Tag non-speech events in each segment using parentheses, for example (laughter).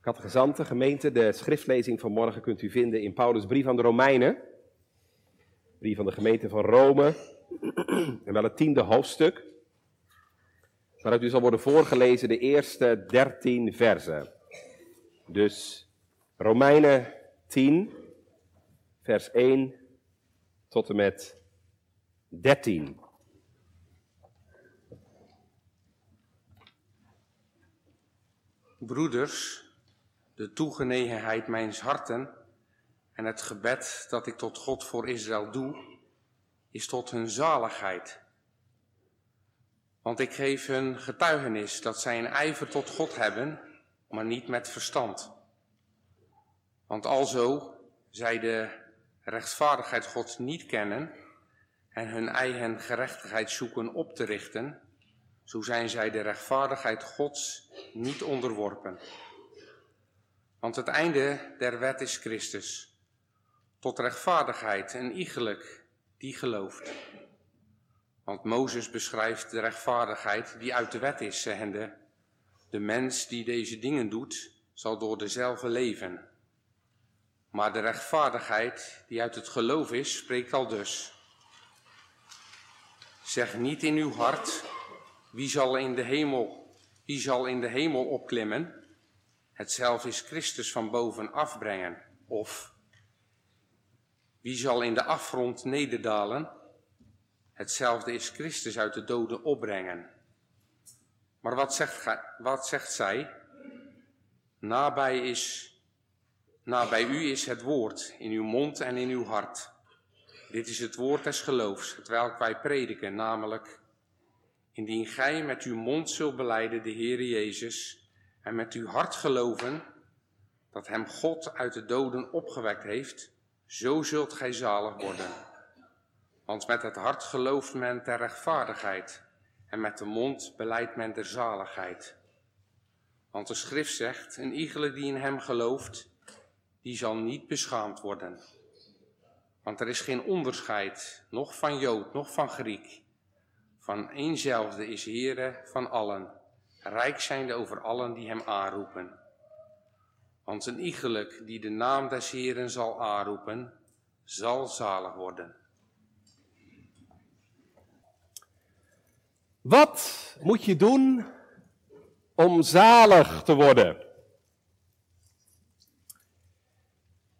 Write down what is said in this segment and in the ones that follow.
Catechisanten, gemeente, de schriftlezing van morgen kunt u vinden in Paulus' brief aan de Romeinen. Brief van de gemeente van Rome. (clears throat) En wel het tiende hoofdstuk. Waaruit u zal worden voorgelezen de eerste dertien versen. Dus Romeinen 10, vers 1 tot en met 13. Broeders, de toegenegenheid mijns harten en het gebed dat ik tot God voor Israël doe, is tot hun zaligheid. Want ik geef hun getuigenis dat zij een ijver tot God hebben, maar niet met verstand. Want alzo zij de rechtvaardigheid Gods niet kennen en hun eigen gerechtigheid zoeken op te richten, zo zijn zij de rechtvaardigheid Gods niet onderworpen. Want het einde der wet is Christus, tot rechtvaardigheid en iegelijk die gelooft. Want Mozes beschrijft de rechtvaardigheid die uit de wet is, zeggende, de mens die deze dingen doet, zal door dezelfde leven. Maar de rechtvaardigheid die uit het geloof is, spreekt al dus. Zeg niet in uw hart, wie zal in de hemel, wie zal in de hemel opklimmen? Hetzelfde is Christus van boven afbrengen. Of wie zal in de afgrond nederdalen? Hetzelfde is Christus uit de doden opbrengen. Maar wat zegt, wat zegt zij? Nabij, is, nabij u is het woord in uw mond en in uw hart. Dit is het woord des geloofs, het welk wij prediken, namelijk Indien gij met uw mond zult beleiden de Heere Jezus en met uw hart geloven dat hem God uit de doden opgewekt heeft, zo zult gij zalig worden. Want met het hart gelooft men ter rechtvaardigheid en met de mond beleidt men der zaligheid. Want de schrift zegt, een iegelijk die in hem gelooft, die zal niet beschaamd worden. Want er is geen onderscheid, nog van Jood, nog van Griek, van eenzelfde is Heere van allen, rijk zijnde over allen die hem aanroepen. Want een iegelijk die de naam des Heeren zal aanroepen, zal zalig worden. Wat moet je doen om zalig te worden?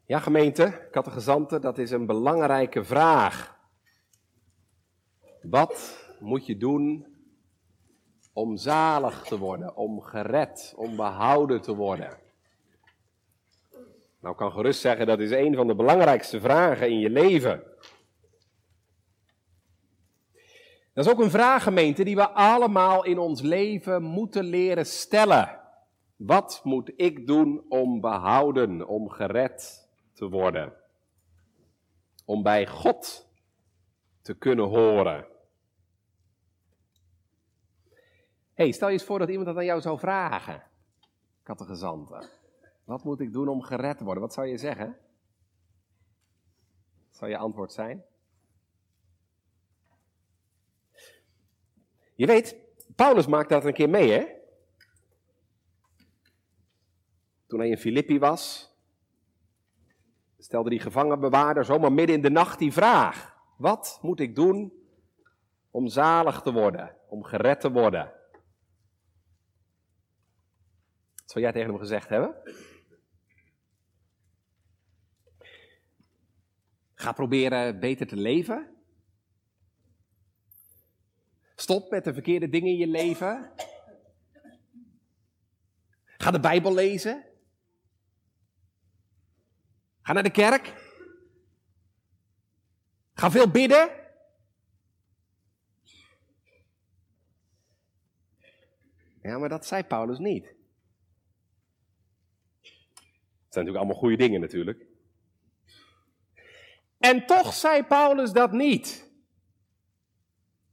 Ja, gemeente, kattegezanten, dat is een belangrijke vraag. Wat moet je doen om zalig te worden, om gered, om behouden te worden? Nou, ik kan gerust zeggen, dat is een van de belangrijkste vragen in je leven. Dat is ook een vraag, gemeente, die we allemaal in ons leven moeten leren stellen. Wat moet ik doen om behouden, om gered te worden? Om bij God te kunnen horen. Hey, stel je eens voor dat iemand dat aan jou zou vragen, kattegezanten. Wat moet ik doen om gered te worden? Wat zou je zeggen? Wat zou je antwoord zijn? Je weet, Paulus maakte dat een keer mee, hè? Toen hij in Filippi was, stelde die gevangenbewaarder zomaar midden in de nacht die vraag: Wat moet ik doen om zalig te worden, om gered te worden? Wat jij tegen hem gezegd hebben? Ga proberen beter te leven. Stop met de verkeerde dingen in je leven. Ga de Bijbel lezen. Ga naar de kerk. Ga veel bidden. Ja, maar dat zei Paulus niet. Zijn natuurlijk allemaal goede dingen natuurlijk. En toch zei Paulus dat niet.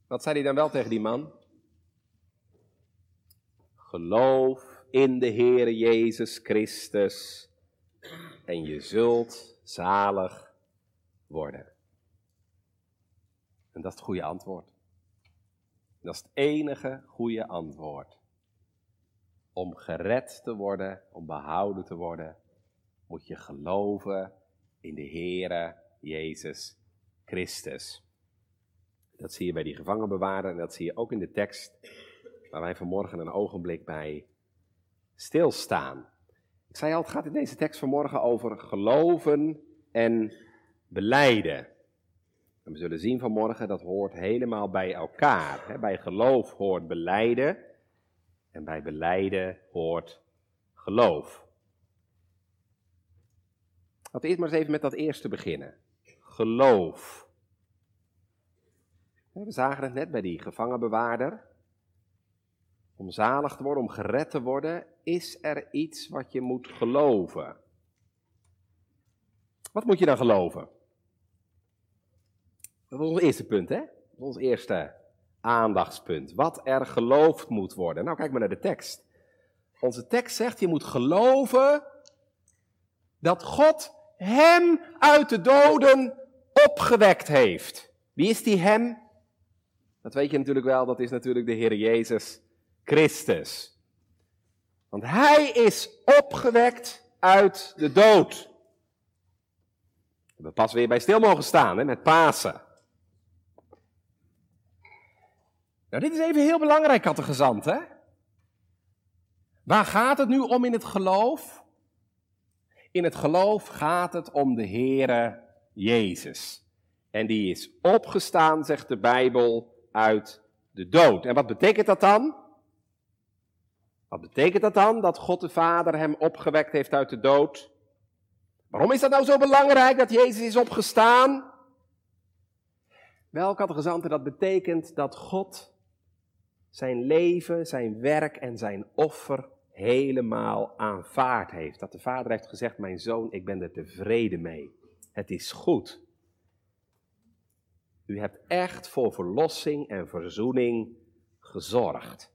Wat zei hij dan wel tegen die man? Geloof in de Heer Jezus Christus en je zult zalig worden. En dat is het goede antwoord. Dat is het enige goede antwoord. om gered te worden, om behouden te worden, moet je geloven in de Heere Jezus Christus. Dat zie je bij die gevangenbewaarder en dat zie je ook in de tekst waar wij vanmorgen een ogenblik bij stilstaan. Ik zei al, het gaat in deze tekst vanmorgen over geloven en beleiden. En we zullen zien vanmorgen dat hoort helemaal bij elkaar. Bij geloof hoort beleiden en bij beleiden hoort geloof. Laten we eerst maar eens even met dat eerste beginnen. Geloof. We zagen het net bij die gevangenbewaarder. Om zalig te worden, om gered te worden, is er iets wat je moet geloven. Wat moet je dan geloven? Dat is ons eerste punt, hè? Ons eerste aandachtspunt. Wat er geloofd moet worden. Nou, kijk maar naar de tekst. Onze tekst zegt, je moet geloven dat God hem uit de doden opgewekt heeft. Wie is die hem? Dat weet je natuurlijk wel, dat is natuurlijk de Heer Jezus Christus. Want hij is opgewekt uit de dood. We pas weer bij stil mogen staan hè, met Pasen. Nou, dit is even heel belangrijk, kattegezant, hè? Waar gaat het nu om in het geloof? In het geloof gaat het om de Heere Jezus. En die is opgestaan, zegt de Bijbel, uit de dood. En wat betekent dat dan? Wat betekent dat dan, dat God de Vader hem opgewekt heeft uit de dood? Waarom is dat nou zo belangrijk dat Jezus is opgestaan? Wel, kattegezanten, dat betekent dat God zijn leven, zijn werk en zijn offer helemaal aanvaard heeft. Dat de vader heeft gezegd, mijn zoon, ik ben er tevreden mee. Het is goed. U hebt echt voor verlossing en verzoening gezorgd.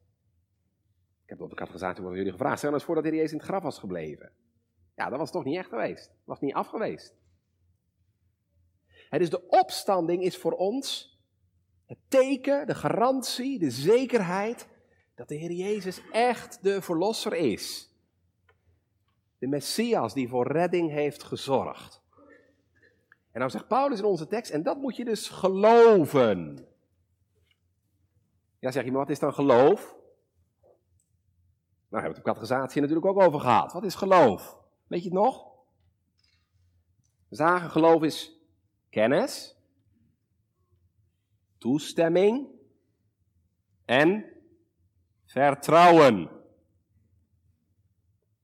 Ik heb op de catechisatie worden jullie gevraagd, stel eens voor dat hij Jezus in het graf was gebleven. Ja, dat was toch niet echt geweest. Was niet af geweest. dus de opstanding is voor ons het teken, de garantie, de zekerheid dat de Heer Jezus echt de Verlosser is. De Messias die voor redding heeft gezorgd. En nou zegt Paulus in onze tekst, en dat moet je dus geloven. Ja, zeg je, maar wat is dan geloof? Nou, hebben we het op catechisatie natuurlijk ook over gehad. Wat is geloof? Weet je het nog? We zagen geloof is kennis, toestemming en vertrouwen.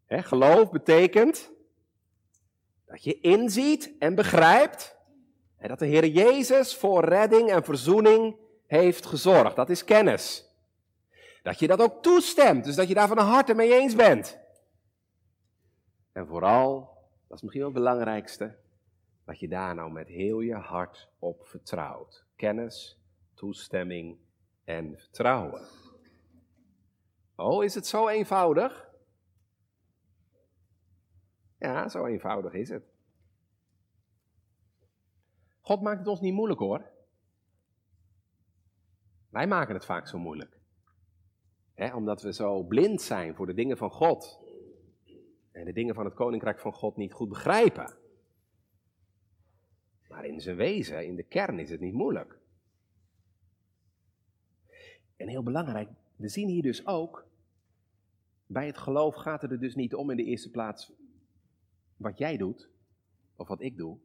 geloof betekent dat je inziet en begrijpt dat de Heer Jezus voor redding en verzoening heeft gezorgd. Dat is kennis. Dat je dat ook toestemt, dus dat je daar van harte mee eens bent. En vooral, dat is misschien wel het belangrijkste, dat je daar nou met heel je hart op vertrouwt. Kennis toestemming en vertrouwen. Oh, is het zo eenvoudig? Ja, zo eenvoudig is het. God maakt het ons niet moeilijk hoor. Wij maken het vaak zo moeilijk. omdat we zo blind zijn voor de dingen van God. En de dingen van het koninkrijk van God niet goed begrijpen. Maar in zijn wezen, in de kern, is het niet moeilijk. En heel belangrijk, we zien hier dus ook, bij het geloof gaat het er dus niet om in de eerste plaats wat jij doet, of wat ik doe.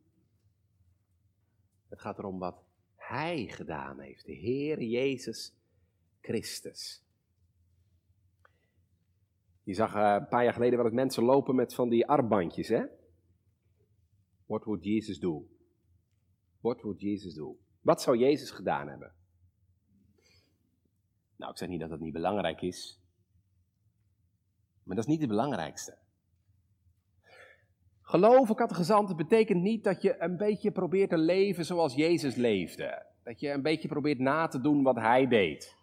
Het gaat erom wat Hij gedaan heeft, de Heer Jezus Christus. Je zag uh, een paar jaar geleden wel eens mensen lopen met van die armbandjes, hè? What would Jesus do? What would Jesus do? Wat zou Jezus gedaan hebben? Nou, ik zeg niet dat dat niet belangrijk is. Maar dat is niet het belangrijkste. Geloven, kattegezanten, betekent niet dat je een beetje probeert te leven zoals Jezus leefde. Dat je een beetje probeert na te doen wat Hij deed.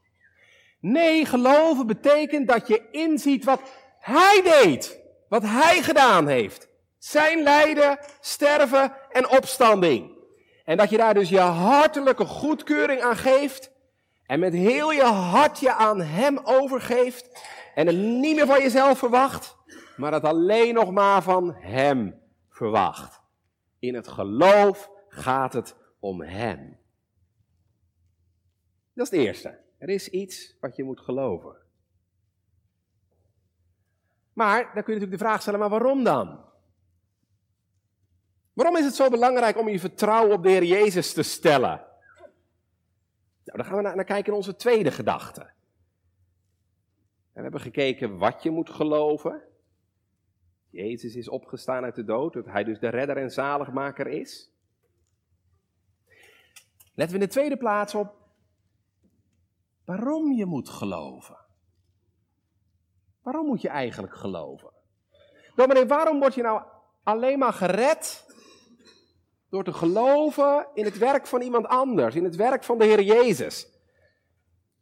Nee, geloven betekent dat je inziet wat Hij deed. Wat Hij gedaan heeft. Zijn lijden, sterven en opstanding. En dat je daar dus je hartelijke goedkeuring aan geeft en met heel je hart je aan Hem overgeeft En het niet meer van jezelf verwacht, maar het alleen nog maar van Hem verwacht. In het geloof gaat het om Hem. Dat is het eerste. Er is iets wat je moet geloven. Maar dan kun je natuurlijk de vraag stellen, maar waarom dan? Waarom is het zo belangrijk om je vertrouwen op de Heer Jezus te stellen? Nou, dan gaan we naar, naar kijken in onze tweede gedachte. We hebben gekeken wat je moet geloven. Jezus is opgestaan uit de dood, dat hij dus de redder en zaligmaker is. Letten we in de tweede plaats op waarom je moet geloven. Waarom moet je eigenlijk geloven? Dominee, waarom word je nou alleen maar gered door te geloven in het werk van iemand anders, in het werk van de Heer Jezus?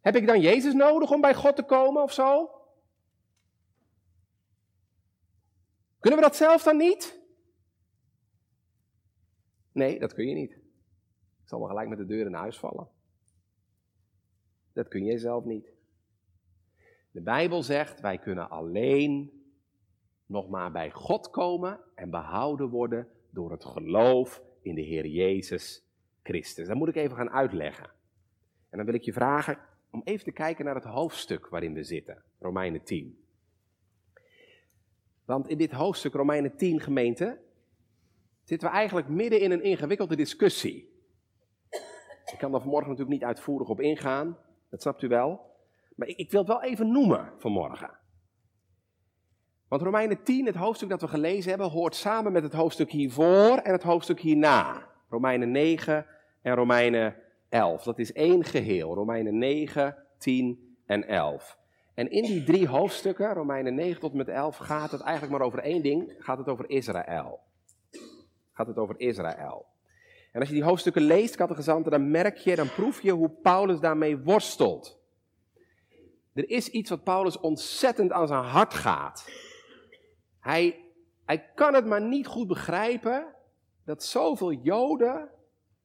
Heb ik dan Jezus nodig om bij God te komen of zo? Kunnen we dat zelf dan niet? Nee, dat kun je niet. Ik zal wel gelijk met de deur in huis vallen. Dat kun je zelf niet. De Bijbel zegt, wij kunnen alleen nog maar bij God komen en behouden worden door het geloof in de Heer Jezus Christus. Dat moet ik even gaan uitleggen. En dan wil ik je vragen om even te kijken naar het hoofdstuk waarin we zitten, Romeinen 10. Want in dit hoofdstuk, Romeinen 10 gemeente, zitten we eigenlijk midden in een ingewikkelde discussie. Ik kan daar vanmorgen natuurlijk niet uitvoerig op ingaan, dat snapt u wel. Maar ik, ik wil het wel even noemen vanmorgen. Want Romeinen 10, het hoofdstuk dat we gelezen hebben, hoort samen met het hoofdstuk hiervoor en het hoofdstuk hierna. Romeinen 9 en Romeinen 11. Dat is één geheel. Romeinen 9, 10 en 11. En in die drie hoofdstukken, Romeinen 9 tot met 11, gaat het eigenlijk maar over één ding. Gaat het over Israël. Gaat het over Israël. En als je die hoofdstukken leest, kattegezanten, dan merk je, dan proef je hoe Paulus daarmee worstelt. Er is iets wat Paulus ontzettend aan zijn hart gaat. Hij, hij kan het maar niet goed begrijpen dat zoveel Joden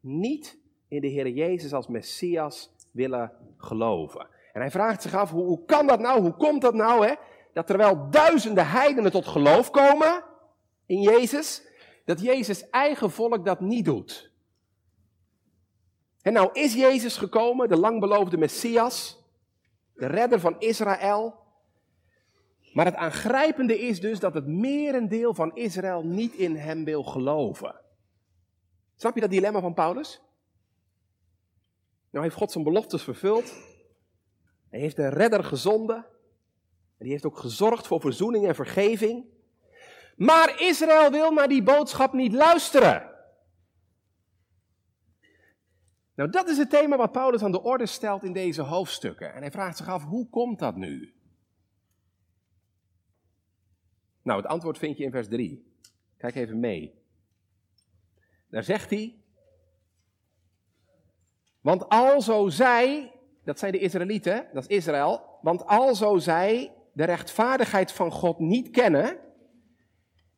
niet in de Heer Jezus als Messias willen geloven. En hij vraagt zich af, hoe, kan dat nou, hoe komt dat nou, hè? dat terwijl duizenden heidenen tot geloof komen in Jezus, dat Jezus eigen volk dat niet doet. En nou is Jezus gekomen, de langbeloofde Messias, de redder van Israël. Maar het aangrijpende is dus dat het merendeel van Israël niet in hem wil geloven. Snap je dat dilemma van Paulus? Nou heeft God zijn beloftes vervuld. Hij heeft de redder gezonden. En die heeft ook gezorgd voor verzoening en vergeving. Maar Israël wil naar die boodschap niet luisteren. Nou, dat is het thema wat Paulus aan de orde stelt in deze hoofdstukken. En hij vraagt zich af, hoe komt dat nu? Nou, het antwoord vind je in vers 3. Kijk even mee. Daar zegt hij, want alzo zij, dat zijn de Israëlieten, dat is Israël, want alzo zij de rechtvaardigheid van God niet kennen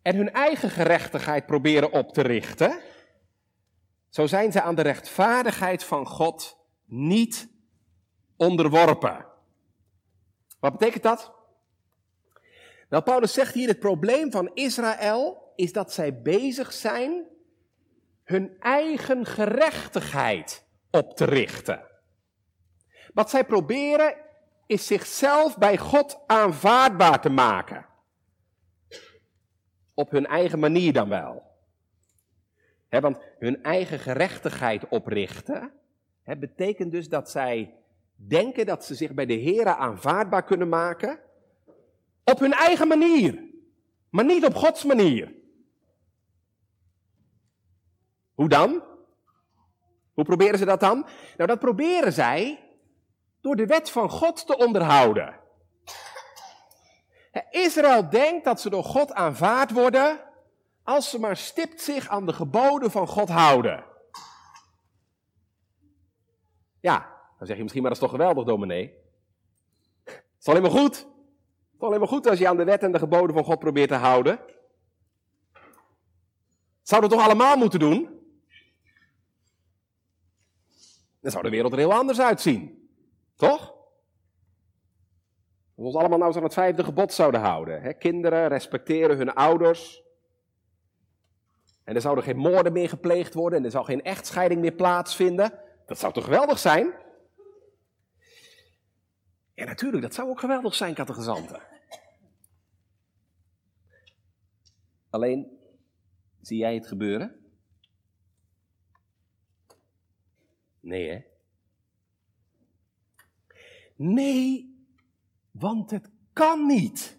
en hun eigen gerechtigheid proberen op te richten, zo zijn ze aan de rechtvaardigheid van God niet onderworpen. Wat betekent dat? Nou, Paulus zegt hier: het probleem van Israël is dat zij bezig zijn hun eigen gerechtigheid op te richten. Wat zij proberen is zichzelf bij God aanvaardbaar te maken. Op hun eigen manier dan wel want hun eigen gerechtigheid oprichten, betekent dus dat zij denken dat ze zich bij de Heer aanvaardbaar kunnen maken. Op hun eigen manier, maar niet op Gods manier. Hoe dan? Hoe proberen ze dat dan? Nou, dat proberen zij door de wet van God te onderhouden. Israël denkt dat ze door God aanvaard worden als ze maar stipt zich aan de geboden van God houden. Ja, dan zeg je misschien, maar dat is toch geweldig, dominee? Het is alleen maar goed. Het is alleen maar goed als je aan de wet en de geboden van God probeert te houden. Zouden we toch allemaal moeten doen? Dan zou de wereld er heel anders uitzien. Toch? we ons allemaal nou eens aan het vijfde gebod zouden houden. Hè? Kinderen respecteren hun ouders. En er zouden geen moorden meer gepleegd worden en er zou geen echtscheiding meer plaatsvinden. Dat zou toch geweldig zijn? Ja, natuurlijk, dat zou ook geweldig zijn, kattegezanten. Alleen, zie jij het gebeuren? Nee, hè? Nee, want het kan niet.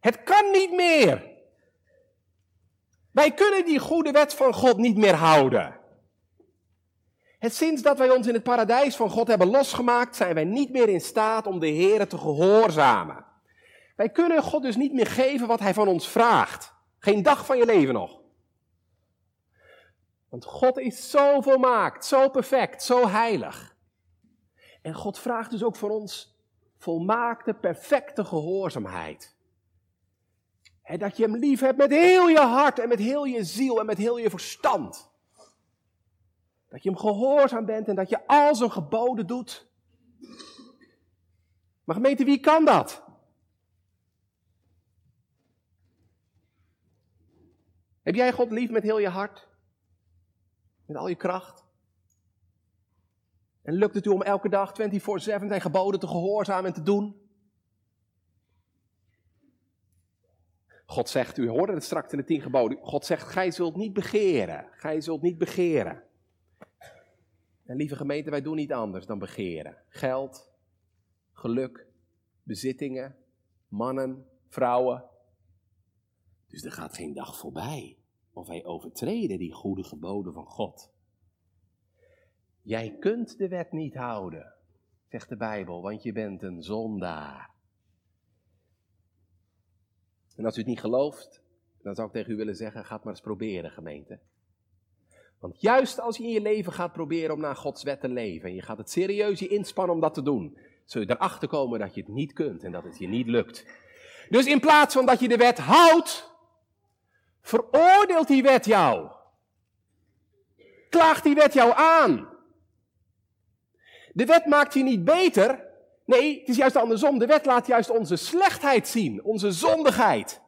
Het kan niet meer. Wij kunnen die goede wet van God niet meer houden. Het sinds dat wij ons in het paradijs van God hebben losgemaakt, zijn wij niet meer in staat om de Heer te gehoorzamen. Wij kunnen God dus niet meer geven wat Hij van ons vraagt. Geen dag van je leven nog. Want God is zo volmaakt, zo perfect, zo heilig. En God vraagt dus ook voor ons volmaakte, perfecte gehoorzaamheid. dat je hem lief hebt met heel je hart en met heel je ziel en met heel je verstand. Dat je hem gehoorzaam bent en dat je al zijn geboden doet. Maar gemeente, wie kan dat? Heb jij God lief met heel je hart? Met al je kracht? En lukt het u om elke dag 24-7 zijn geboden te gehoorzamen en te doen? God zegt, u hoorde het straks in de tien geboden, God zegt, gij zult niet begeren, gij zult niet begeren. En lieve gemeente, wij doen niet anders dan begeren. Geld, geluk, bezittingen, mannen, vrouwen. Dus er gaat geen dag voorbij of wij overtreden die goede geboden van God. Jij kunt de wet niet houden, zegt de Bijbel, want je bent een zondaar. En als u het niet gelooft, dan zou ik tegen u willen zeggen: ga het maar eens proberen, gemeente. Want juist als je in je leven gaat proberen om naar Gods wet te leven en je gaat het serieus je inspannen om dat te doen, zul je erachter komen dat je het niet kunt en dat het je niet lukt. Dus in plaats van dat je de wet houdt, veroordeelt die wet jou. Klaagt die wet jou aan. De wet maakt je niet beter. Nee, het is juist andersom. De wet laat juist onze slechtheid zien, onze zondigheid.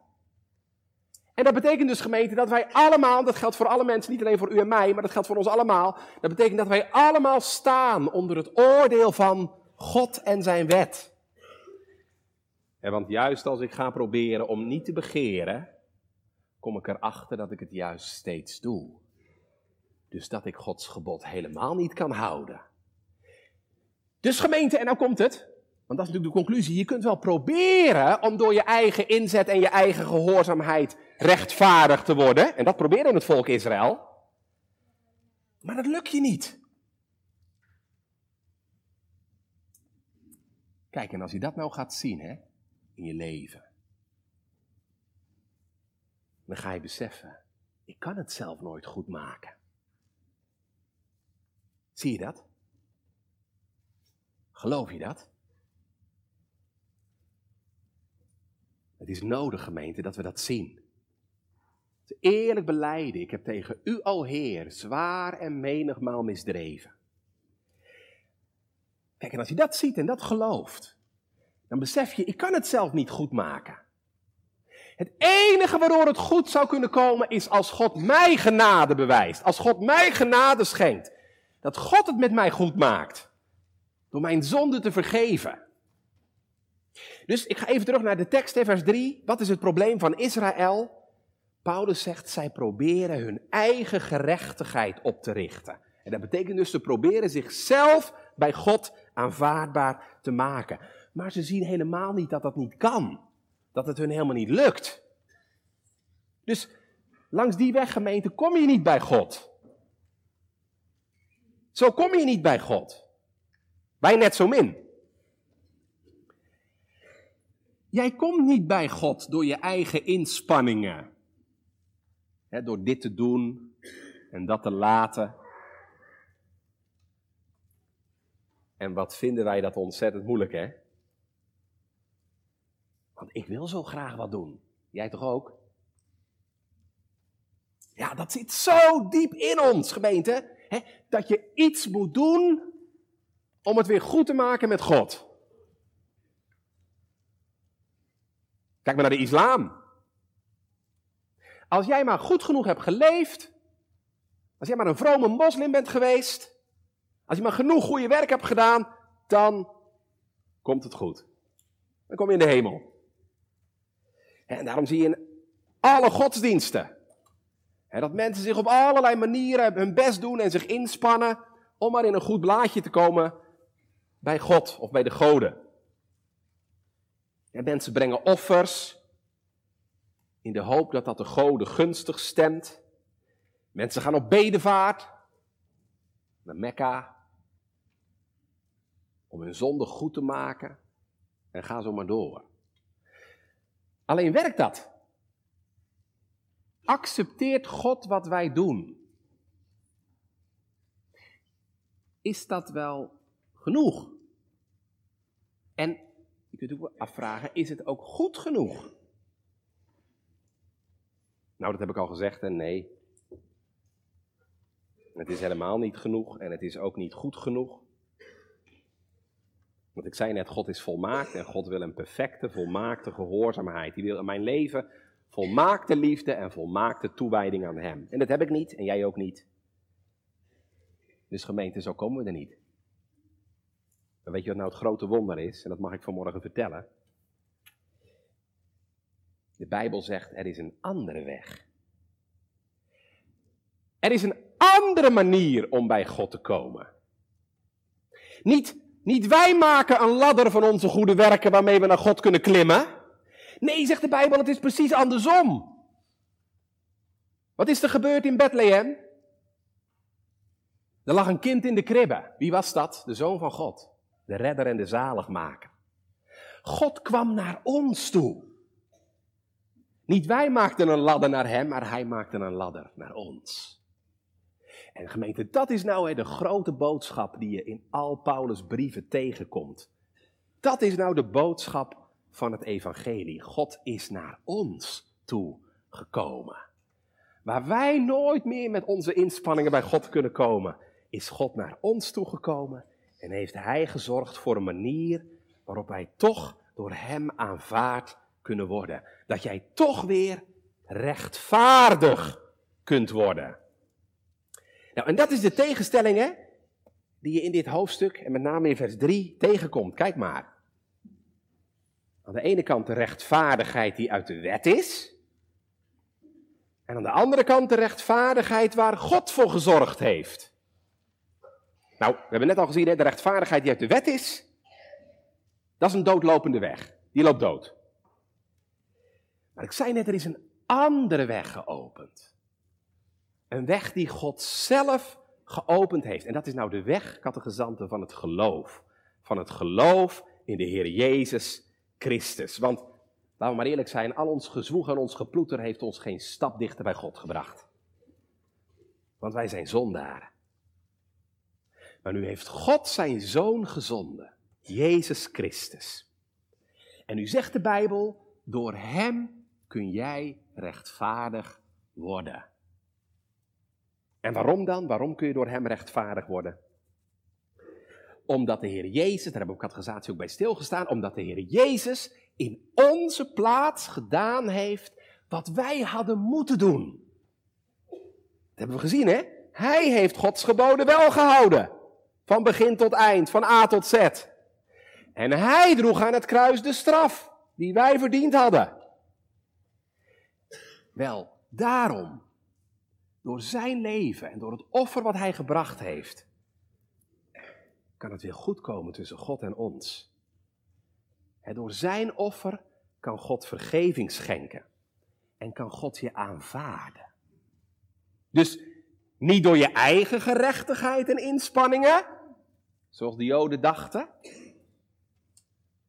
En dat betekent dus gemeente dat wij allemaal, dat geldt voor alle mensen, niet alleen voor u en mij, maar dat geldt voor ons allemaal. Dat betekent dat wij allemaal staan onder het oordeel van God en zijn wet. En want juist als ik ga proberen om niet te begeren, kom ik erachter dat ik het juist steeds doe. Dus dat ik Gods gebod helemaal niet kan houden. Dus gemeente, en nou komt het, want dat is natuurlijk de conclusie. Je kunt wel proberen om door je eigen inzet en je eigen gehoorzaamheid rechtvaardig te worden. En dat probeerde het volk Israël. Maar dat lukt je niet. Kijk, en als je dat nou gaat zien hè, in je leven, dan ga je beseffen, ik kan het zelf nooit goed maken. Zie je dat? Geloof je dat? Het is nodig, gemeente, dat we dat zien. Eerlijk beleiden, ik heb tegen u, o Heer, zwaar en menigmaal misdreven. Kijk, en als je dat ziet en dat gelooft, dan besef je, ik kan het zelf niet goed maken. Het enige waardoor het goed zou kunnen komen is als God mij genade bewijst. Als God mij genade schenkt. Dat God het met mij goed maakt. Door mijn zonde te vergeven. Dus ik ga even terug naar de tekst, vers 3. Wat is het probleem van Israël? Paulus zegt, zij proberen hun eigen gerechtigheid op te richten. En dat betekent dus, ze proberen zichzelf bij God aanvaardbaar te maken. Maar ze zien helemaal niet dat dat niet kan. Dat het hun helemaal niet lukt. Dus langs die weg, gemeente, kom je niet bij God. Zo kom je niet bij God. Wij net zo min. Jij komt niet bij God door je eigen inspanningen door dit te doen en dat te laten. En wat vinden wij dat ontzettend moeilijk, hè? Want ik wil zo graag wat doen. Jij toch ook? Ja, dat zit zo diep in ons, gemeente. Hè, dat je iets moet doen om het weer goed te maken met God. Kijk maar naar de islam. Als jij maar goed genoeg hebt geleefd, als jij maar een vrome moslim bent geweest, als je maar genoeg goede werk hebt gedaan, dan komt het goed. Dan kom je in de hemel. En daarom zie je in alle godsdiensten dat mensen zich op allerlei manieren hun best doen en zich inspannen om maar in een goed blaadje te komen bij God of bij de goden. En mensen brengen offers in de hoop dat dat de goden gunstig stemt. Mensen gaan op bedevaart naar Mekka om hun zonde goed te maken en gaan zo maar door. Alleen werkt dat? Accepteert God wat wij doen? Is dat wel genoeg? En je kunt ook afvragen, is het ook goed genoeg? Nou, dat heb ik al gezegd en nee. Het is helemaal niet genoeg en het is ook niet goed genoeg. Want ik zei net, God is volmaakt en God wil een perfecte, volmaakte gehoorzaamheid. Die wil in mijn leven volmaakte liefde en volmaakte toewijding aan Hem. En dat heb ik niet en jij ook niet. Dus gemeente, zo komen we er niet. Maar weet je wat nou het grote wonder is? En dat mag ik vanmorgen vertellen. De Bijbel zegt, er is een andere weg. Er is een andere manier om bij God te komen. Niet, niet wij maken een ladder van onze goede werken waarmee we naar God kunnen klimmen. Nee, zegt de Bijbel, het is precies andersom. Wat is er gebeurd in Bethlehem? Er lag een kind in de kribbe. Wie was dat? De zoon van God. De redder en de zaligmaker. God kwam naar ons toe. Niet wij maakten een ladder naar hem, maar hij maakte een ladder naar ons. En gemeente, dat is nou de grote boodschap die je in al Paulus' brieven tegenkomt. Dat is nou de boodschap van het evangelie. God is naar ons toe gekomen. Waar wij nooit meer met onze inspanningen bij God kunnen komen, is God naar ons toe gekomen en heeft Hij gezorgd voor een manier waarop wij toch door Hem aanvaard kunnen worden. Dat jij toch weer rechtvaardig kunt worden. Nou, en dat is de tegenstelling hè, die je in dit hoofdstuk en met name in vers 3 tegenkomt. Kijk maar. Aan de ene kant de rechtvaardigheid die uit de wet is. En aan de andere kant de rechtvaardigheid waar God voor gezorgd heeft. Nou, we hebben net al gezien, hè, de rechtvaardigheid die uit de wet is, dat is een doodlopende weg. Die loopt dood. Maar ik zei net, er is een andere weg geopend. Een weg die God zelf geopend heeft. En dat is nou de weg, kattegezanten, van het geloof. Van het geloof in de Heer Jezus Christus. Want, laten we maar eerlijk zijn, al ons gezwoeg en ons geploeter heeft ons geen stap dichter bij God gebracht. Want wij zijn zondaren. Maar nu heeft God zijn zoon gezonden, Jezus Christus. En nu zegt de Bijbel, door hem kun jij rechtvaardig worden. En waarom dan? Waarom kun je door hem rechtvaardig worden? Omdat de Heer Jezus, daar hebben we categorisatie ook bij stilgestaan, omdat de Heer Jezus in onze plaats gedaan heeft wat wij hadden moeten doen. Dat hebben we gezien, hè? Hij heeft Gods geboden wel gehouden. Van begin tot eind, van A tot Z. En hij droeg aan het kruis de straf die wij verdiend hadden. Wel, daarom, door zijn leven en door het offer wat hij gebracht heeft, kan het weer goed komen tussen God en ons. En door zijn offer kan God vergeving schenken en kan God je aanvaarden. Dus niet door je eigen gerechtigheid en inspanningen, zoals de Joden dachten,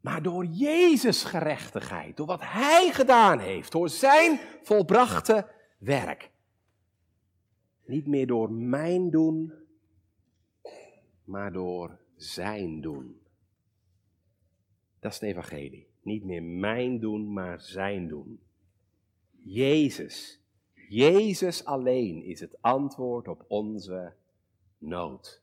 maar door Jezus' gerechtigheid, door wat Hij gedaan heeft, door Zijn volbrachte werk. Niet meer door mijn doen, maar door zijn doen. Dat is het evangelie. Niet meer mijn doen, maar zijn doen. Jezus, Jezus alleen is het antwoord op onze nood.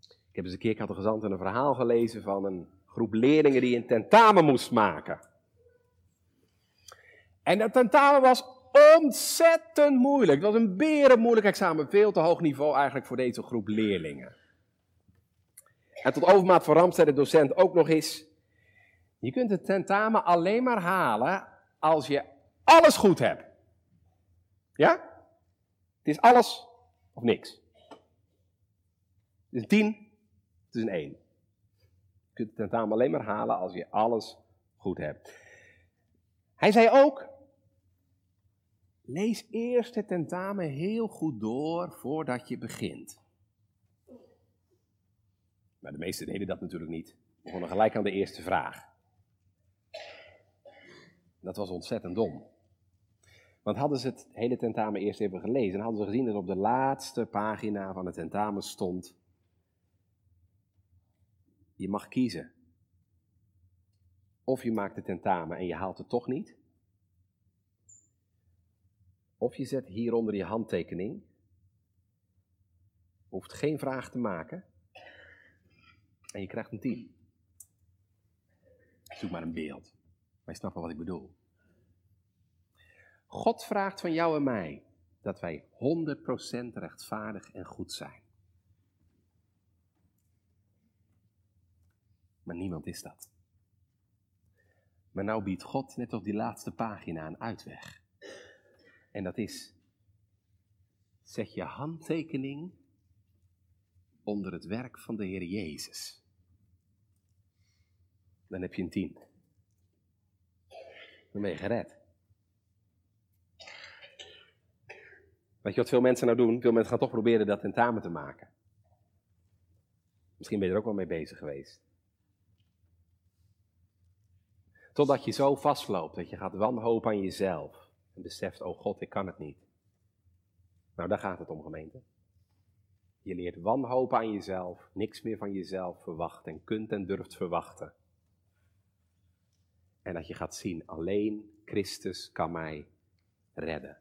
Ik heb eens een keer een verhaal gelezen van een groep leerlingen die een tentamen moest maken. En dat tentamen was ontzettend moeilijk. Het was een berenmoeilijk examen, veel te hoog niveau eigenlijk voor deze groep leerlingen. En tot overmaat van ramp de docent ook nog eens, je kunt het tentamen alleen maar halen als je alles goed hebt. Ja? Het is alles of niks. Het is een tien, het is een één. Je kunt het tentamen alleen maar halen als je alles goed hebt. Hij zei ook, lees eerst het tentamen heel goed door voordat je begint. Maar de meesten deden dat natuurlijk niet. We begonnen gelijk aan de eerste vraag. Dat was ontzettend dom. Want hadden ze het hele tentamen eerst even gelezen, hadden ze gezien dat op de laatste pagina van het tentamen stond: Je mag kiezen. Of je maakt het tentamen en je haalt het toch niet. Of je zet hieronder je handtekening. Hoeft geen vraag te maken. En je krijgt een 10. Zoek maar een beeld. Wij snappen wat ik bedoel. God vraagt van jou en mij dat wij 100% rechtvaardig en goed zijn. Maar niemand is dat. Maar nou biedt God net op die laatste pagina een uitweg. En dat is, zet je handtekening onder het werk van de Heer Jezus. Dan heb je een tien. Dan ben je gered. Weet je wat veel mensen nou doen? Veel mensen gaan toch proberen dat tentamen te maken. Misschien ben je er ook wel mee bezig geweest. Totdat je zo vastloopt dat je gaat wanhopen aan jezelf. En beseft, oh God, ik kan het niet. Nou, daar gaat het om, gemeente. Je leert wanhopen aan jezelf, niks meer van jezelf verwachten en kunt en durft verwachten. En dat je gaat zien, alleen Christus kan mij redden.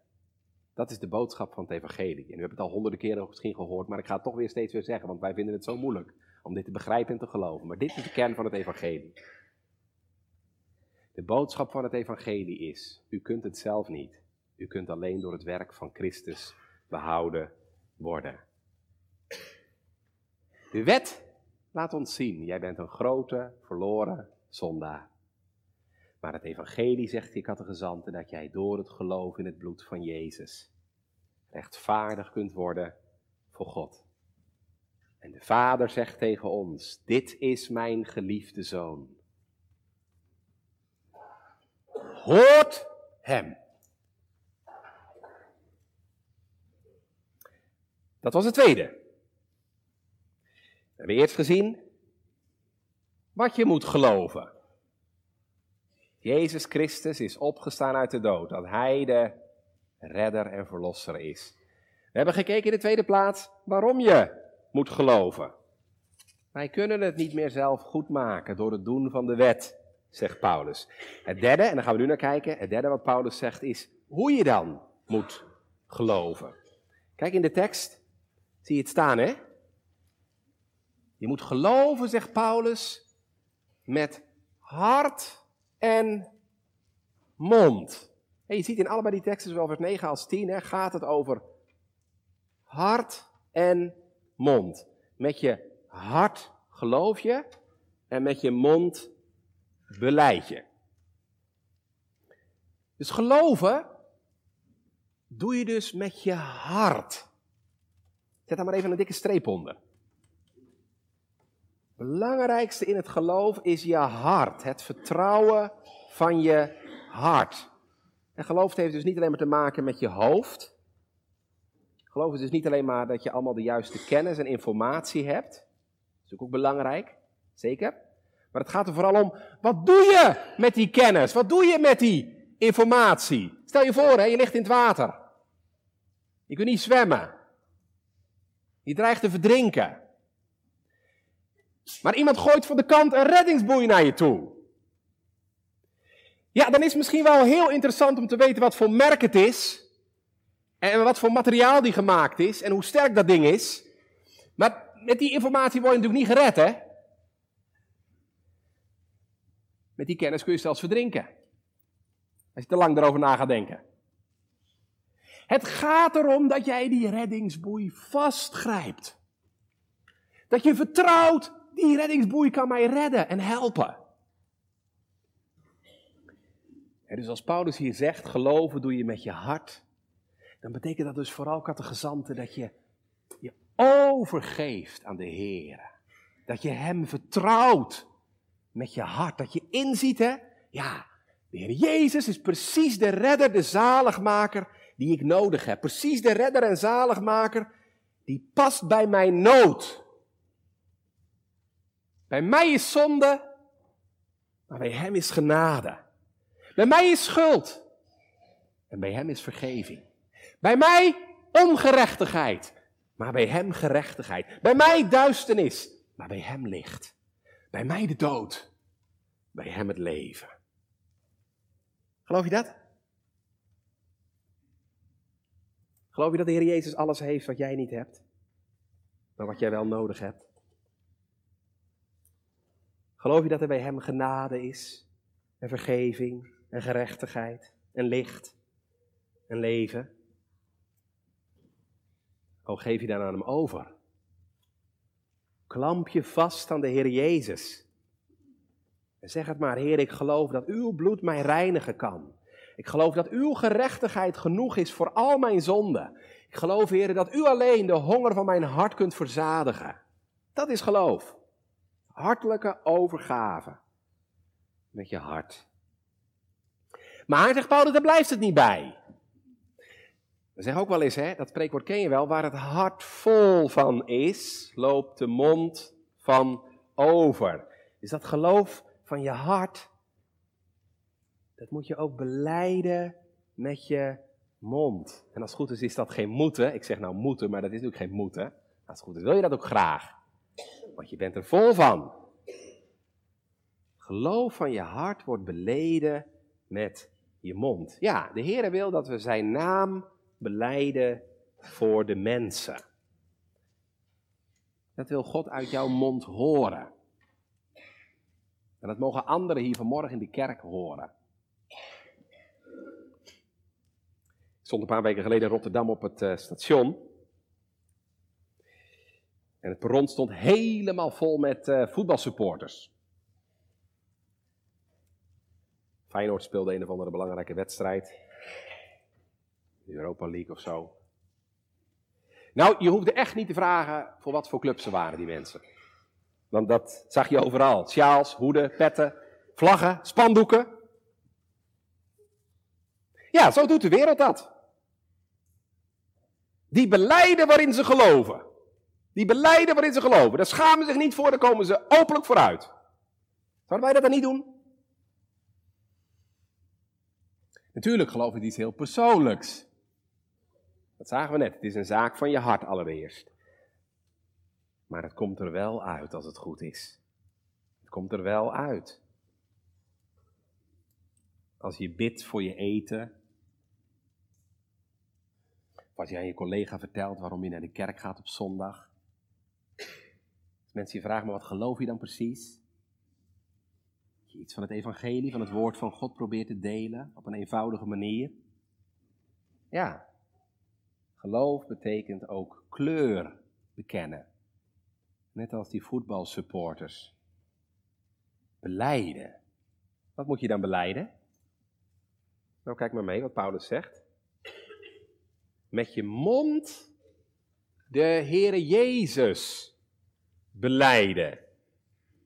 Dat is de boodschap van het evangelie. En u hebt het al honderden keren misschien gehoord, maar ik ga het toch weer steeds weer zeggen, want wij vinden het zo moeilijk om dit te begrijpen en te geloven. Maar dit is de kern van het evangelie. De boodschap van het evangelie is, u kunt het zelf niet. U kunt alleen door het werk van Christus behouden worden. De wet laat ons zien, jij bent een grote, verloren zondaar. Maar het evangelie zegt die catechizanten dat jij door het geloof in het bloed van Jezus rechtvaardig kunt worden voor God. En de Vader zegt tegen ons, dit is mijn geliefde zoon. Hoort hem. Dat was het tweede. We hebben eerst gezien wat je moet geloven. Jezus Christus is opgestaan uit de dood, dat Hij de redder en verlosser is. We hebben gekeken in de tweede plaats waarom je moet geloven. Wij kunnen het niet meer zelf goed maken door het doen van de wet, zegt Paulus. Het derde, en daar gaan we nu naar kijken, het derde wat Paulus zegt is hoe je dan moet geloven. Kijk in de tekst, zie je het staan hè? Je moet geloven, zegt Paulus, met hart en mond. En je ziet in allebei die teksten, zowel vers 9 als 10, hè, gaat het over hart en mond. Met je hart geloof je en met je mond beleid je. Dus geloven doe je dus met je hart. Zet daar maar even een dikke streep onder belangrijkste in het geloof is je hart. Het vertrouwen van je hart. En geloof heeft dus niet alleen maar te maken met je hoofd. Geloof is dus niet alleen maar dat je allemaal de juiste kennis en informatie hebt. Dat is ook belangrijk, zeker. Maar het gaat er vooral om, wat doe je met die kennis? Wat doe je met die informatie? Stel je voor, hè, je ligt in het water. Je kunt niet zwemmen. Je dreigt te verdrinken. Maar iemand gooit van de kant een reddingsboei naar je toe. Ja, dan is het misschien wel heel interessant om te weten wat voor merk het is. En wat voor materiaal die gemaakt is. En hoe sterk dat ding is. Maar met die informatie word je natuurlijk niet gered, hè? Met die kennis kun je zelfs verdrinken. Als je te lang erover na gaat denken. Het gaat erom dat jij die reddingsboei vastgrijpt. Dat je vertrouwt, die reddingsboei kan mij redden en helpen. En dus als Paulus hier zegt, geloven doe je met je hart, dan betekent dat dus vooral, kattegezanten, dat je je overgeeft aan de Heer. Dat je Hem vertrouwt met je hart. Dat je inziet, hè, ja, de Heer Jezus is precies de redder, de zaligmaker die ik nodig heb. Precies de redder en zaligmaker die past bij mijn nood. Bij mij is zonde, maar bij Hem is genade. Bij mij is schuld en bij Hem is vergeving. Bij mij ongerechtigheid, maar bij Hem gerechtigheid. Bij mij duisternis, maar bij Hem licht. Bij mij de dood, bij Hem het leven. Geloof je dat? Geloof je dat de Heer Jezus alles heeft wat jij niet hebt, maar wat jij wel nodig hebt? Geloof je dat er bij Hem genade is en vergeving en gerechtigheid en licht en leven? Oh, geef je dan aan Hem over. Klamp je vast aan de Heer Jezus. En zeg het maar, Heer, ik geloof dat uw bloed mij reinigen kan. Ik geloof dat uw gerechtigheid genoeg is voor al mijn zonden. Ik geloof, Heer, dat u alleen de honger van mijn hart kunt verzadigen. Dat is geloof. Hartelijke overgave. Met je hart. Maar, zegt Paulus, daar blijft het niet bij. We zeggen ook wel eens, hè, dat spreekwoord ken je wel, waar het hart vol van is, loopt de mond van over. Dus dat geloof van je hart, dat moet je ook beleiden met je mond. En als het goed is, is dat geen moeten. Ik zeg nou moeten, maar dat is natuurlijk geen moeten. Als het goed is, wil je dat ook graag. Want je bent er vol van. Geloof van je hart wordt beleden met je mond. Ja, de Heer wil dat we zijn naam beleiden voor de mensen. Dat wil God uit jouw mond horen. En dat mogen anderen hier vanmorgen in de kerk horen. Ik stond een paar weken geleden in Rotterdam op het uh, station. En het perron stond helemaal vol met uh, voetbalsupporters. Feyenoord speelde een of andere belangrijke wedstrijd. Europa League of zo. Nou, je hoefde echt niet te vragen voor wat voor clubs ze waren, die mensen. Want dat zag je overal. Sjaals, hoeden, petten, vlaggen, spandoeken. Ja, zo doet de wereld dat. Die beleiden waarin ze geloven. Die beleiden waarin ze geloven. Daar schamen zich niet voor, daar komen ze openlijk vooruit. Zouden wij dat dan niet doen? Natuurlijk geloven we iets heel persoonlijks. Dat zagen we net. Het is een zaak van je hart allereerst. Maar het komt er wel uit als het goed is. Het komt er wel uit. Als je bidt voor je eten. Of als je aan je collega vertelt waarom je naar de kerk gaat op zondag. Als mensen je vragen, maar wat geloof je dan precies? je iets van het evangelie, van het woord van God probeert te delen op een eenvoudige manier. Ja, geloof betekent ook kleur bekennen. Net als die voetbalsupporters. Beleiden. Wat moet je dan beleiden? Nou, kijk maar mee wat Paulus zegt. Met je mond de Heere Jezus beleiden.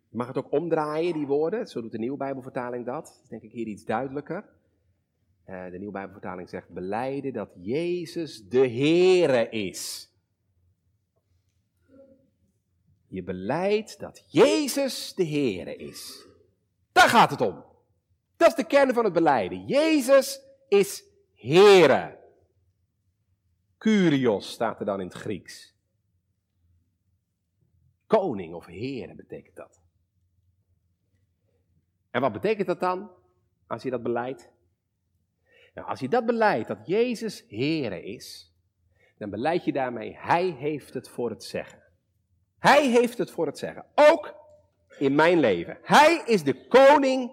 Je mag het ook omdraaien, die woorden. Zo doet de Nieuwe Bijbelvertaling dat. dat is denk ik hier iets duidelijker. Uh, de Nieuwe Bijbelvertaling zegt: beleiden dat Jezus de Heere is. Je beleidt dat Jezus de Heere is. Daar gaat het om. Dat is de kern van het beleiden. Jezus is Heere. Kyrios staat er dan in het Grieks. Koning of Heere betekent dat. En wat betekent dat dan, als je dat beleidt? Nou, als je dat beleidt, dat Jezus Heere is, dan beleid je daarmee, Hij heeft het voor het zeggen. Hij heeft het voor het zeggen. Ook in mijn leven. Hij is de koning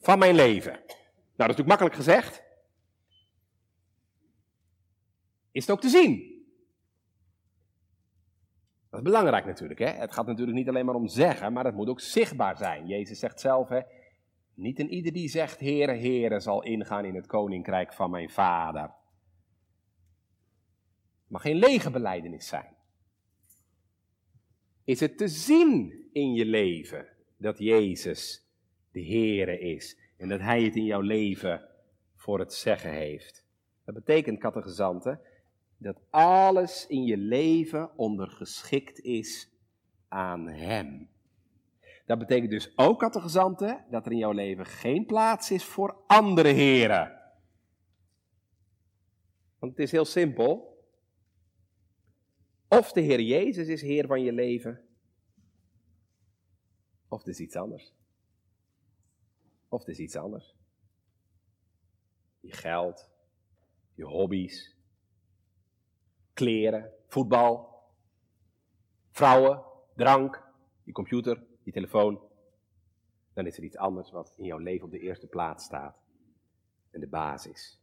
van mijn leven. Nou, dat is natuurlijk makkelijk gezegd. Is het ook te zien? Dat is belangrijk natuurlijk. Hè? Het gaat natuurlijk niet alleen maar om zeggen, maar het moet ook zichtbaar zijn. Jezus zegt zelf, hè, niet een ieder die zegt, Heere, Heere, zal ingaan in het koninkrijk van mijn Vader. Het mag geen lege beleidenis zijn. Is het te zien in je leven dat Jezus de Heere is en dat Hij het in jouw leven voor het zeggen heeft? Dat betekent, kattegezanten, dat alles in je leven ondergeschikt is aan Hem. Dat betekent dus ook, kattegezanten, dat er in jouw leven geen plaats is voor andere heren. Want het is heel simpel. Of de Heer Jezus is Heer van je leven, of het is iets anders. Of het is iets anders. Je geld, je hobby's, kleren, voetbal, vrouwen, drank, je computer, je telefoon. Dan is er iets anders wat in jouw leven op de eerste plaats staat. En de basis.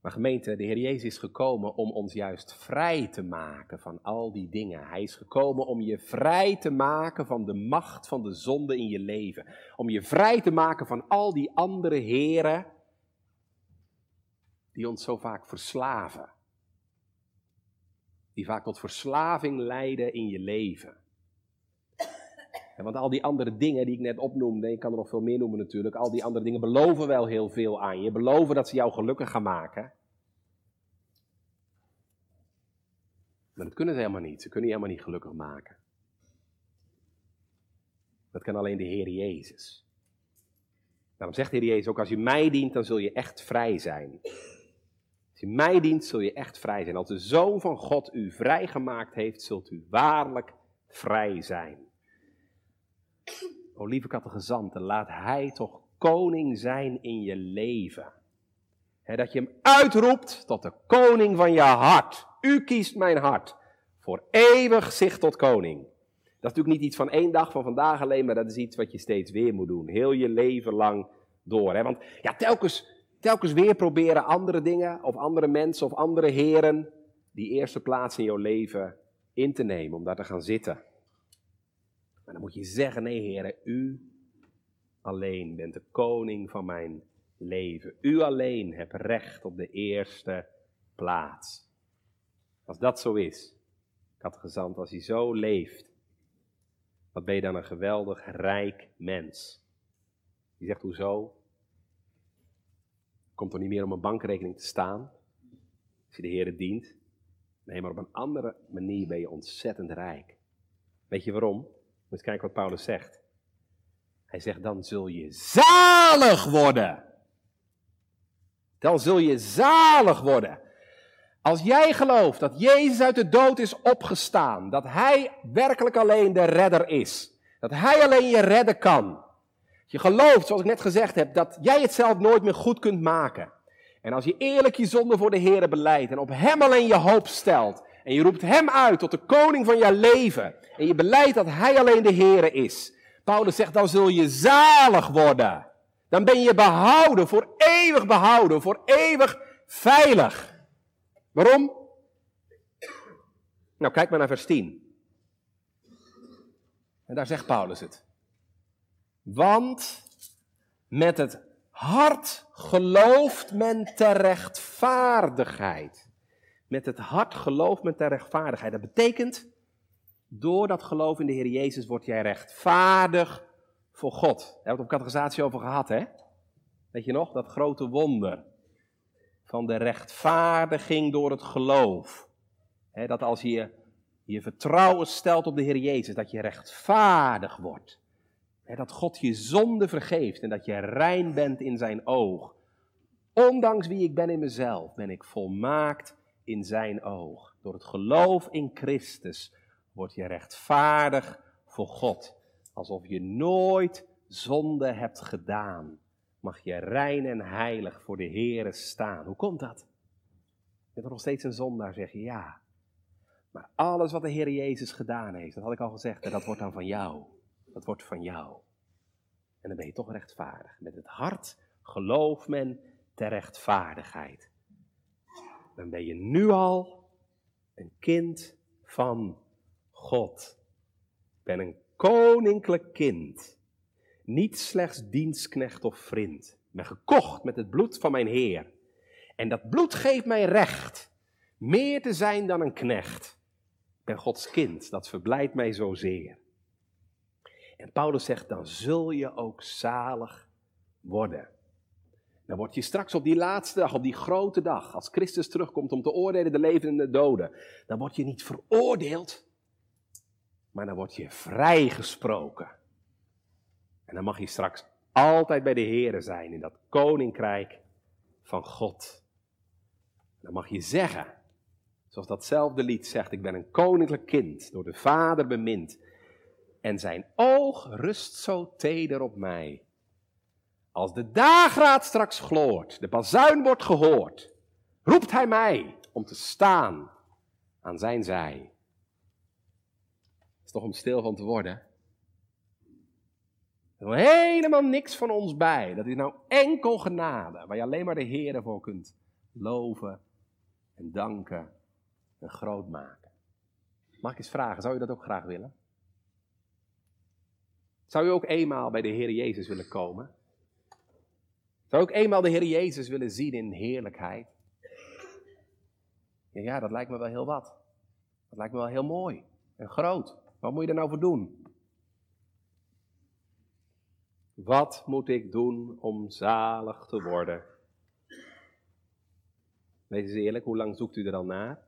Maar gemeente, de Heer Jezus is gekomen om ons juist vrij te maken van al die dingen. Hij is gekomen om je vrij te maken van de macht van de zonde in je leven. Om je vrij te maken van al die andere heren die ons zo vaak verslaven. Die vaak tot verslaving leiden in je leven. Want al die andere dingen die ik net opnoemde, ik kan er nog veel meer noemen natuurlijk, al die andere dingen beloven wel heel veel aan je. Beloven dat ze jou gelukkig gaan maken. Maar dat kunnen ze helemaal niet. Ze kunnen je helemaal niet gelukkig maken. Dat kan alleen de Heer Jezus. Daarom zegt de Heer Jezus ook, als je mij dient, dan zul je echt vrij zijn. Als je mij dient, zul je echt vrij zijn. Als de Zoon van God u vrijgemaakt heeft, zult u waarlijk vrij zijn. O lieve kattegezanten, laat Hij toch koning zijn in je leven. dat je hem uitroept tot de koning van je hart. U kiest mijn hart. Voor eeuwig zicht tot koning. Dat is natuurlijk niet iets van één dag van vandaag alleen, maar dat is iets wat je steeds weer moet doen. Heel je leven lang door. Want ja, telkens telkens weer proberen andere dingen of andere mensen of andere heren die eerste plaats in jouw leven in te nemen, om daar te gaan zitten. Dan moet je zeggen, nee heren, u alleen bent de koning van mijn leven. U alleen hebt recht op de eerste plaats. Als dat zo is, gezand, als hij zo leeft, wat ben je dan een geweldig rijk mens. Die zegt, hoezo? komt er niet meer om een bankrekening te staan. Als je de Heer dient. Nee, maar op een andere manier ben je ontzettend rijk. Weet je waarom? Moet kijken wat Paulus zegt. Hij zegt, dan zul je zalig worden. Dan zul je zalig worden. Als jij gelooft dat Jezus uit de dood is opgestaan, dat Hij werkelijk alleen de redder is, dat Hij alleen je redden kan, je gelooft, zoals ik net gezegd heb, dat jij het zelf nooit meer goed kunt maken. En als je eerlijk je zonde voor de Heer beleidt en op Hem alleen je hoop stelt. En je roept Hem uit tot de koning van je leven. En je beleidt dat Hij alleen de Heer is. Paulus zegt, dan zul je zalig worden. Dan ben je behouden, voor eeuwig behouden, voor eeuwig veilig. Waarom? Nou, kijk maar naar vers 10. En daar zegt Paulus het. Want met het hart gelooft men ter rechtvaardigheid. Met het hart gelooft men ter rechtvaardigheid. Dat betekent, door dat geloof in de Heer Jezus word jij rechtvaardig voor God. Daar hebben we het op categorisatie over gehad, hè? Weet je nog, dat grote wonder van de rechtvaardiging door het geloof. dat als je je vertrouwen stelt op de Heer Jezus, dat je rechtvaardig wordt dat God je zonde vergeeft en dat je rein bent in zijn oog. Ondanks wie ik ben in mezelf, ben ik volmaakt in zijn oog. Door het geloof in Christus word je rechtvaardig voor God. Alsof je nooit zonde hebt gedaan, mag je rein en heilig voor de Heere staan. Hoe komt dat? Je bent nog steeds een zondaar, zeg je ja. Maar alles wat de Heer Jezus gedaan heeft, dat had ik al gezegd, dat wordt dan van jou. Dat wordt van jou. En dan ben je toch rechtvaardig. Met het hart gelooft men ter rechtvaardigheid. Dan ben je nu al een kind van God. Ik ben een koninklijk kind. Niet slechts dienstknecht of vriend. Ik ben gekocht met het bloed van mijn Heer. En dat bloed geeft mij recht meer te zijn dan een knecht. Ik ben Gods kind, dat verblijdt mij zozeer. En Paulus zegt, dan zul je ook zalig worden. Dan word je straks op die laatste dag, op die grote dag, als Christus terugkomt om te oordelen de levenden en de doden, dan word je niet veroordeeld, maar dan word je vrijgesproken. En dan mag je straks altijd bij de Here zijn in dat koninkrijk van God. Dan mag je zeggen, zoals datzelfde lied zegt, ik ben een koninklijk kind, door de Vader bemind. En zijn oog rust zo teder op mij. Als de dageraad straks gloort, de bazuin wordt gehoord, roept hij mij om te staan aan zijn zij. Is toch om stil van te worden. Er is helemaal niks van ons bij. Dat is nou enkel genade, waar je alleen maar de Heer voor kunt loven en danken en groot maken. Mag ik eens vragen, zou je dat ook graag willen? Zou je ook eenmaal bij de Heer Jezus willen komen? Zou ik eenmaal de Heer Jezus willen zien in heerlijkheid? Ja, ja, dat lijkt me wel heel wat. Dat lijkt me wel heel mooi en groot. Wat moet je er nou voor doen? Wat moet ik doen om zalig te worden? Wees eens eerlijk, hoe lang zoekt u er al naar?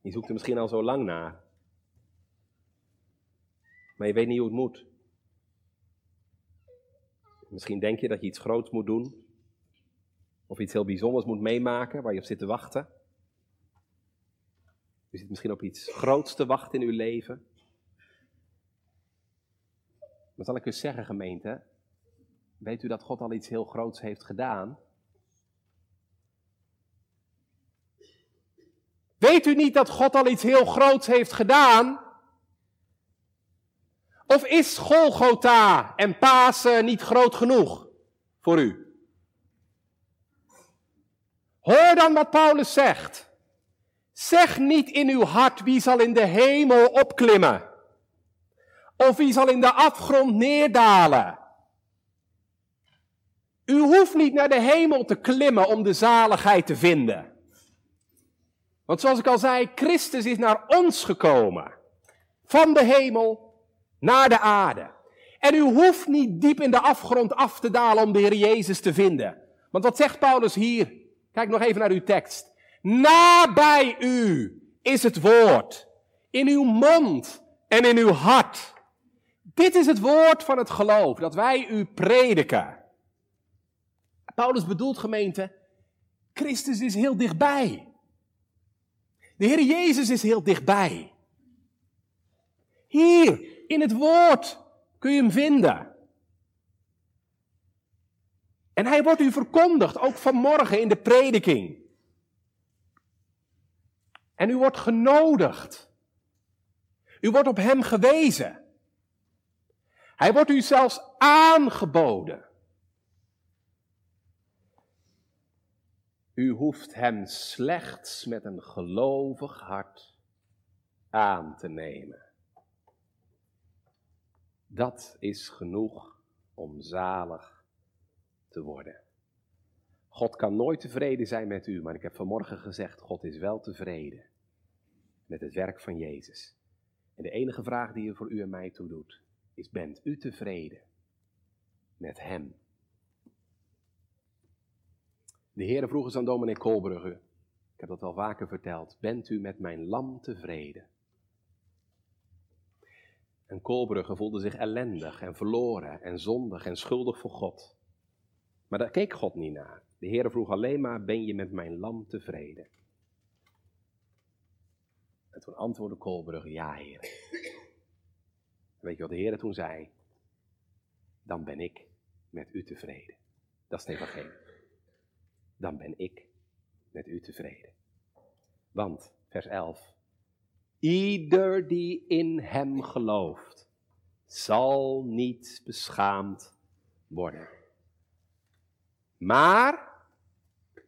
Je zoekt er misschien al zo lang naar. Maar je weet niet hoe het moet. Misschien denk je dat je iets groots moet doen. Of iets heel bijzonders moet meemaken waar je op zit te wachten. U zit misschien op iets groots te wachten in uw leven. Maar zal ik u zeggen, gemeente, weet u dat God al iets heel groots heeft gedaan? Weet u niet dat God al iets heel groots heeft gedaan? Of is Golgotha en Pasen niet groot genoeg voor u? Hoor dan wat Paulus zegt. Zeg niet in uw hart wie zal in de hemel opklimmen. Of wie zal in de afgrond neerdalen. U hoeft niet naar de hemel te klimmen om de zaligheid te vinden. Want zoals ik al zei, Christus is naar ons gekomen. Van de hemel naar de aarde. En u hoeft niet diep in de afgrond af te dalen om de Heer Jezus te vinden. Want wat zegt Paulus hier? Kijk nog even naar uw tekst. Nabij u is het woord. In uw mond en in uw hart. Dit is het woord van het geloof dat wij u prediken. Paulus bedoelt gemeente, Christus is heel dichtbij. De Heer Jezus is heel dichtbij. Hier, in het woord, kun je hem vinden. En hij wordt u verkondigd, ook vanmorgen in de prediking. En u wordt genodigd. U wordt op hem gewezen. Hij wordt u zelfs aangeboden. U hoeft hem slechts met een gelovig hart aan te nemen. Dat is genoeg om zalig te worden. God kan nooit tevreden zijn met u, maar ik heb vanmorgen gezegd, God is wel tevreden met het werk van Jezus. En de enige vraag die hij voor u en mij toe doet, is bent u tevreden met Hem? De Heer vroeg eens aan dominee Kolbrugge, ik heb dat al vaker verteld, bent u met mijn lam tevreden? En Kolbrugge voelde zich ellendig en verloren en zondig en schuldig voor God. Maar daar keek God niet naar. De Heer vroeg alleen maar, ben je met mijn lam tevreden? En toen antwoordde Kolbrugge, ja Heer. Weet je wat de Heer toen zei? Dan ben ik met u tevreden. Dat is het evangelie dan ben ik met u tevreden. Want, vers 11, ieder die in hem gelooft, zal niet beschaamd worden. Maar,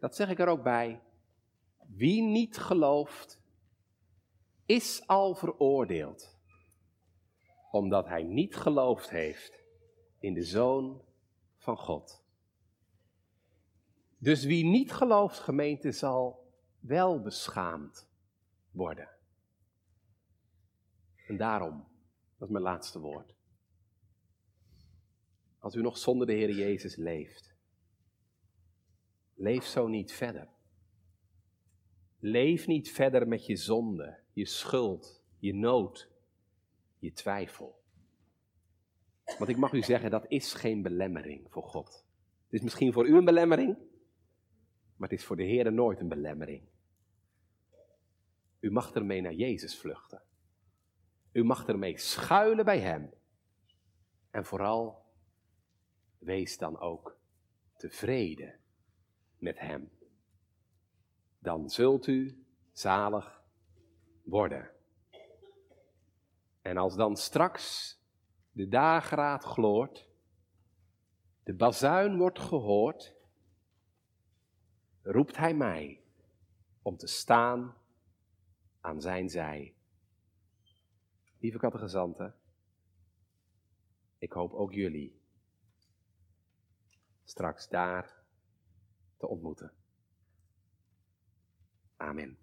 dat zeg ik er ook bij, wie niet gelooft, is al veroordeeld, omdat hij niet geloofd heeft in de Zoon van God. Dus wie niet gelooft, gemeente, zal wel beschaamd worden. En daarom, dat is mijn laatste woord. Als u nog zonder de Heer Jezus leeft, leef zo niet verder. Leef niet verder met je zonde, je schuld, je nood, je twijfel. Want ik mag u zeggen, dat is geen belemmering voor God. Het is misschien voor u een belemmering, maar het is voor de Heer nooit een belemmering. U mag ermee naar Jezus vluchten. U mag ermee schuilen bij Hem. En vooral, wees dan ook tevreden met Hem. Dan zult u zalig worden. En als dan straks de dageraad gloort, de bazuin wordt gehoord, roept Hij mij om te staan aan Zijn zij. Lieve kattegezanten, ik hoop ook jullie straks daar te ontmoeten. Amen.